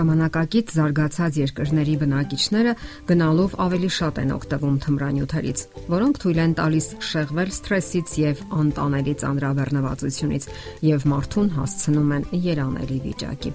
ժամանակակից զարգացած երկրների բնակիչները գնալով ավելի շատ են օգտվում թմրանյութերից, որոնք թույլ են տալիս շեղվել սթրեսից եւ անտանելի ծանրաբեռնվածությունից եւ մարդուն հասցնում են երանելի վիճակի։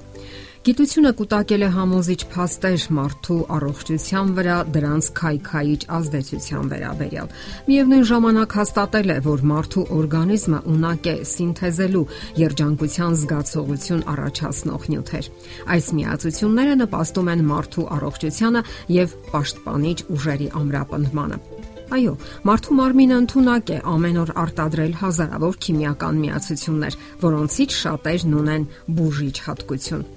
Գիտությունը կուտակել է համոզիչ փաստեր մարդու առողջության վրա դրանց քայքայիչ ազդեցության վերաբերյալ։ Միևնույն ժամանակ հաստատել է, որ մարդու օրգանիզմը ունակ է սինթեզելու երջանկության զգացողություն առաջացնող նյութեր։ Այս միացությունները նպաստում են մարդու առողջությանը եւ պաշտպանիչ ուժերի ամրապնդմանը։ Այո, մարդու մարմինը ընդունակ է ամեն օր արտադրել հազարավոր քիմիական միացություններ, որոնցից շատերն ունեն բուժիչ հատկություն։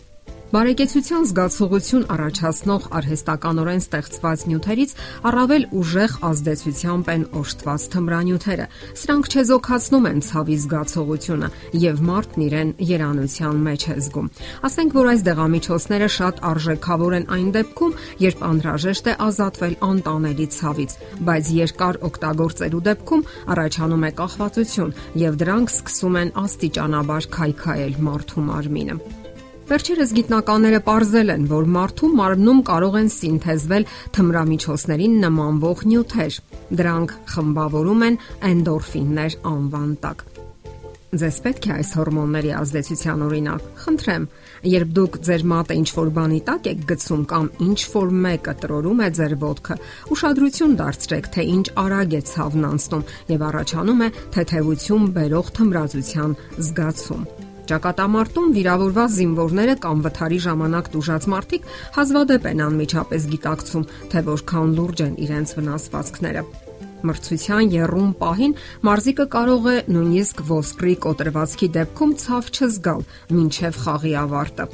Բարեկեցության զգացողություն առաջացնող արհեստականորեն ստեղծված նյութերից առավել ուժեղ ազդեցությամբ են օժտված թմրանյութերը։ Սրանք չեզոքացնում են ցավի զգացողությունը եւ մարդն իրեն երանության մեջ է զգում։ Ասենք որ այս դեղամիջոցները շատ արժեքավոր են այն դեպքում, երբ անհրաժեշտ է ազատվել անտանելի ցավից, բայց երկար օգտագործելու դեպքում առաջանում է կախվածություն եւ դրանք սկսում են աստիճանաբար քայքայել մարդու մարմինը։ Վերջերս գիտնականները ողրզել են, որ մարդու մարմնում կարող են սինթեզվել թմրամիջոցներին նմանվող նյութեր։ Դրանք խմբավորում են էնդորֆիններ անվան տակ։ Ձեզ պետք է այս հորմոնների ազդեցության օրինակ։ Խնդրեմ, երբ դուք ձեր մատը ինչ որ բանի տակ եք գցում կամ ինչ որ մեկը տրորում է ձեր ոտքը, ուշադրություն դարձրեք, թե ինչ արագ է ցավն անցնում եւ առաջանում է թեթևություն բերող թմրածության զգացում։ Ճակատամարտում վիրավորված զինվորները կամ վթարի ժամանակ դժուժած մարդիկ հազվադեպ են անմիջապես գիտակցում, թե որքան լուրջ են իրենց վնասվածքները։ Մրցության երրում պահին մարզիկը կարող է նույնիսկ ոսկրի կոտրվածքի դեպքում ցավ չզգալ, ինչև խաղի ավարտը։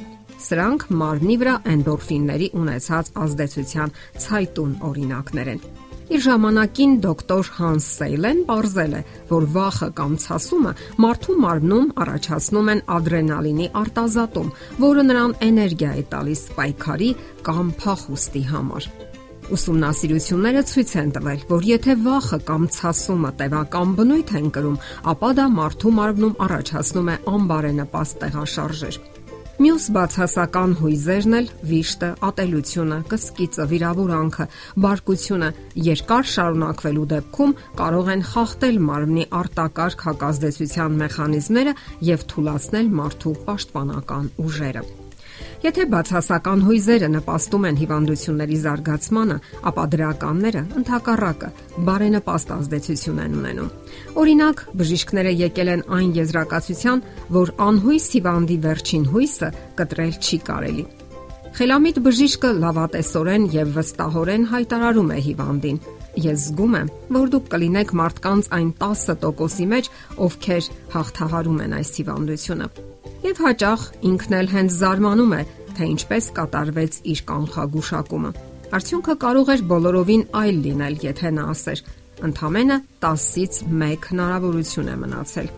Սրանք մարմնի վրա էնդորֆինների ունեցած ազդեցության ցայտուն օրինակներ են։ Իր ժամանակին դոկտոր Հանս Սեյլեն ողրզել է, որ վախը կամ ցասումը մարդու մարմնում առաջացնում են ադրենալինի արտազատում, որը նրան էներգիա է տալիս պայքարի կամ փախուստի համար։ Ուսումնասիրությունները ցույց են տվել, որ եթե վախը կամ ցասումը տևական բնույթ են կրում, ապա դա մարդու մարմնում առաջացնում է անբարենպաստ տեղաշարժեր։ Մյուս բացասական հույզերն էլ վիշտը, ատելությունը, կսկիծը, վիրավորանքը, բարկությունը երկար շարունակվելու դեպքում կարող են խախտել մարմնի արտակարգ հակազդեցության մեխանիզմները եւ թուլացնել մարդու պաշտպանական ուժերը։ Եթե բացասական հույզերը նպաստում են հիվանդությունների զարգացմանը, ապա դրականները ընդհակառակը բարենպաստ ազդեցություն են ունենում։ Օրինակ, բժիշկները եկել են այն եզրակացության, որ անհույս հիվանդի վերջին հույսը կտրել չի կարելի։ Խելամիտ բժիշկը լավատեսորեն եւ վստահորեն հայտարարում է հիվանդին. Ես զգում եմ, որ դուք կլինեք մարդկանց այն 10%-ի մեջ, ովքեր հաղթահարում են այս հիվանդությունը եւ հաճախ ինքն էլ հենց զարմանում է, թե ինչպես կատարվեց իր կանխագուշակումը։ Արդյունքը կարող էր բոլորովին այլ լինել, եթե նա ասեր. Ընթամենը 10-ից 1 հնարավորություն է մնացել։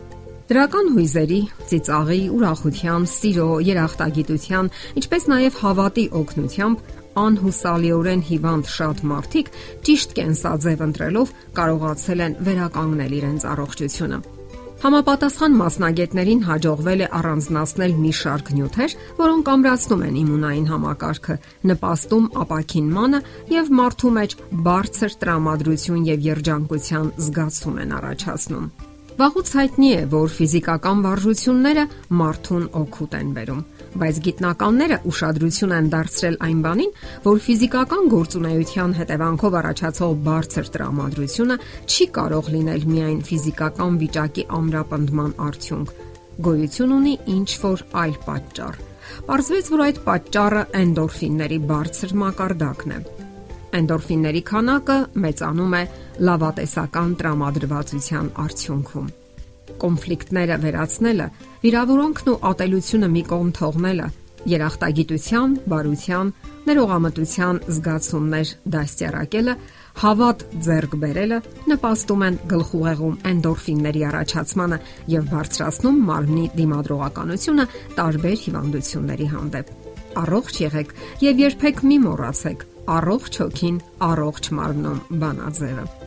Դրական հույզերի, ծիծաղի, ուրախության, սիրո, երախտագիտության, ինչպես նաև հավատի օգնությամբ անհուսալիորեն հիվանդ շատ մարդիկ ճիշտ կենսաձև ընտրելով կարողացել են վերականգնել իրենց առողջությունը։ Համապատասխան մասնագետներին հաջողվել է առանձնացնել մի շարք նյութեր, որոնք ամրացնում են իմունային համակարգը, նպաստում ապակինմանը եւ մարդու մեջ բարձր տրամադրություն եւ երջանկության զգացում են առաջացնում։ Վաղուց հայտնի է, որ ֆիզիկական վարժությունները մարդուն օգուտ են բերում, բայց գիտնականները ուշադրություն են դարձրել այն բանին, որ ֆիզիկական գործունեության հետևանքով առաջացող բարձր տրամադրությունը չի կարող լինել միայն ֆիզիկական վիճակի ամրապնդման արդյունք։ Գոյություն ունի ինչ որ այլ պատճառ։ Պարզվեց, որ այդ պատճառը էնդորֆինների բարձր մակարդակն է։ Էնդորֆինների քանակը մեծանում է լավատեսական տրամադրվածության արդյունքում։ Կոնֆլիկտները վերացնելը, վիրավորանքն ու ատելությունը մի կողմ թողնելը, երախտագիտության, բարության, ներողամտության զգացումներ դաստիարակելը, հավատ ձեռք բերելը նպաստում են գլխուղեղում էնդորֆինների առաջացմանը եւ բարձրացնում մարմնի դիմադրողականությունը տարբեր հիվանդությունների հանդեպ։ Առողջ եղեք եւ երբեք մի մոռացեք առողջ հոգին, առողջ մարմնում բանաձևը։